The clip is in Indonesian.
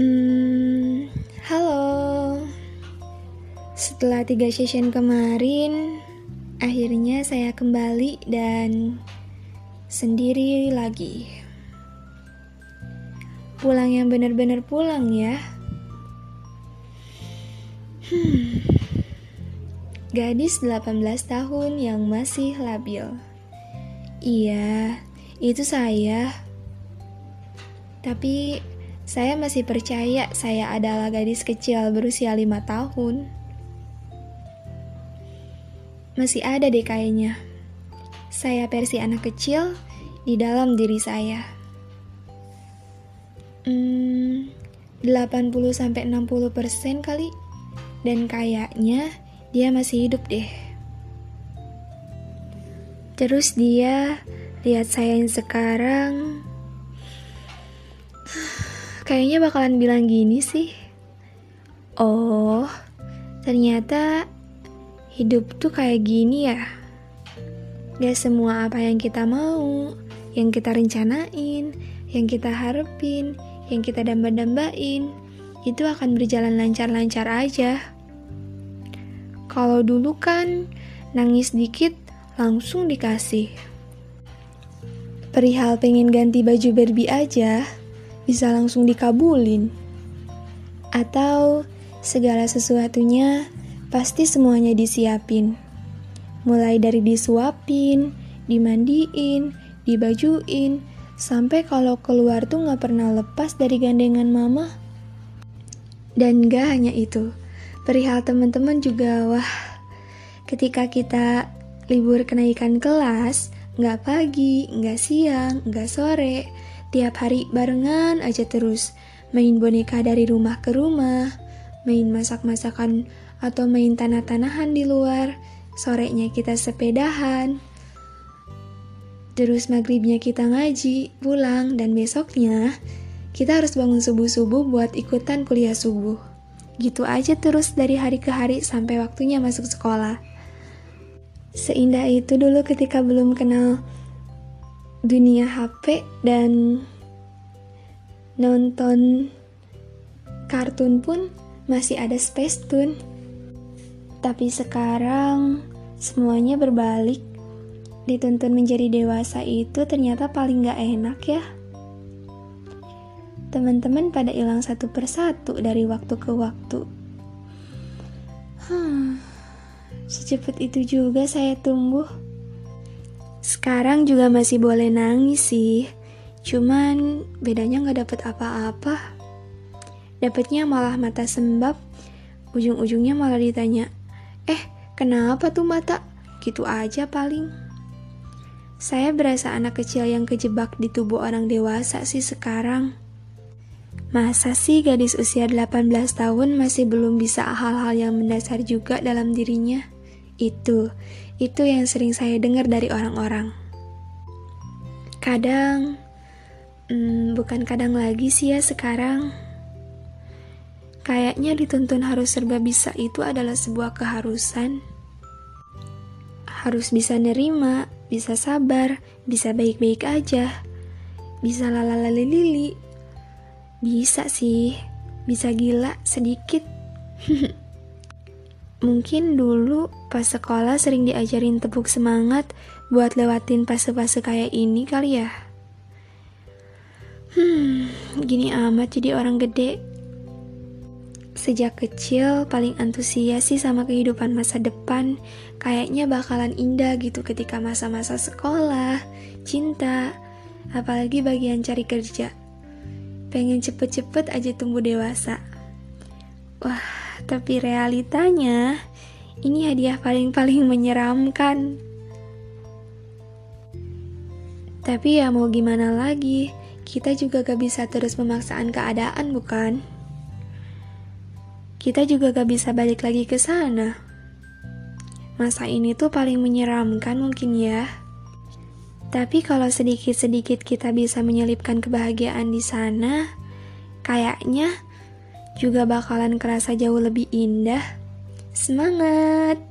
Hmm, halo. Setelah tiga session kemarin, akhirnya saya kembali dan sendiri lagi. Pulang yang benar-benar pulang ya. Hmm. Gadis 18 tahun yang masih labil. Iya, itu saya. Tapi saya masih percaya saya adalah gadis kecil berusia lima tahun. Masih ada deh kayaknya. Saya versi anak kecil di dalam diri saya. Hmm, 80-60% persen kali. Dan kayaknya dia masih hidup deh. Terus dia lihat saya yang sekarang Kayaknya bakalan bilang gini sih. Oh, ternyata hidup tuh kayak gini ya. Gak semua apa yang kita mau, yang kita rencanain, yang kita harapin, yang kita damba-dambain, itu akan berjalan lancar-lancar aja. Kalau dulu kan nangis dikit langsung dikasih. Perihal pengen ganti baju Barbie aja, bisa langsung dikabulin. Atau segala sesuatunya pasti semuanya disiapin. Mulai dari disuapin, dimandiin, dibajuin, sampai kalau keluar tuh gak pernah lepas dari gandengan mama. Dan gak hanya itu, perihal teman-teman juga wah, ketika kita libur kenaikan kelas, nggak pagi, nggak siang, nggak sore, Tiap hari barengan aja terus, main boneka dari rumah ke rumah, main masak-masakan atau main tanah-tanahan di luar, sorenya kita sepedahan. Terus maghribnya kita ngaji, pulang, dan besoknya kita harus bangun subuh-subuh buat ikutan kuliah subuh. Gitu aja terus dari hari ke hari sampai waktunya masuk sekolah. Seindah itu dulu ketika belum kenal dunia HP dan nonton kartun pun masih ada Space Tune. Tapi sekarang semuanya berbalik. Dituntun menjadi dewasa itu ternyata paling gak enak ya. Teman-teman pada hilang satu persatu dari waktu ke waktu. Hmm, secepat itu juga saya tumbuh. Sekarang juga masih boleh nangis sih, cuman bedanya nggak dapet apa-apa. Dapatnya malah mata sembab, ujung-ujungnya malah ditanya, eh kenapa tuh mata? Gitu aja paling. Saya berasa anak kecil yang kejebak di tubuh orang dewasa sih sekarang. Masa sih gadis usia 18 tahun masih belum bisa hal-hal yang mendasar juga dalam dirinya? Itu, itu yang sering saya dengar dari orang-orang. Kadang, hmm, bukan kadang lagi sih ya sekarang. Kayaknya dituntun harus serba bisa itu adalah sebuah keharusan. Harus bisa nerima, bisa sabar, bisa baik-baik aja, bisa lalalalili, bisa sih, bisa gila sedikit. Mungkin dulu pas sekolah sering diajarin tepuk semangat buat lewatin fase-fase kayak ini kali ya. Hmm, gini amat jadi orang gede. Sejak kecil paling antusias sih sama kehidupan masa depan. Kayaknya bakalan indah gitu ketika masa-masa sekolah, cinta, apalagi bagian cari kerja. Pengen cepet-cepet aja tumbuh dewasa. Wah, tapi realitanya ini hadiah paling-paling menyeramkan. Tapi ya mau gimana lagi, kita juga gak bisa terus memaksaan keadaan bukan? Kita juga gak bisa balik lagi ke sana. Masa ini tuh paling menyeramkan mungkin ya. Tapi kalau sedikit-sedikit kita bisa menyelipkan kebahagiaan di sana, kayaknya juga bakalan kerasa jauh lebih indah. Semangat!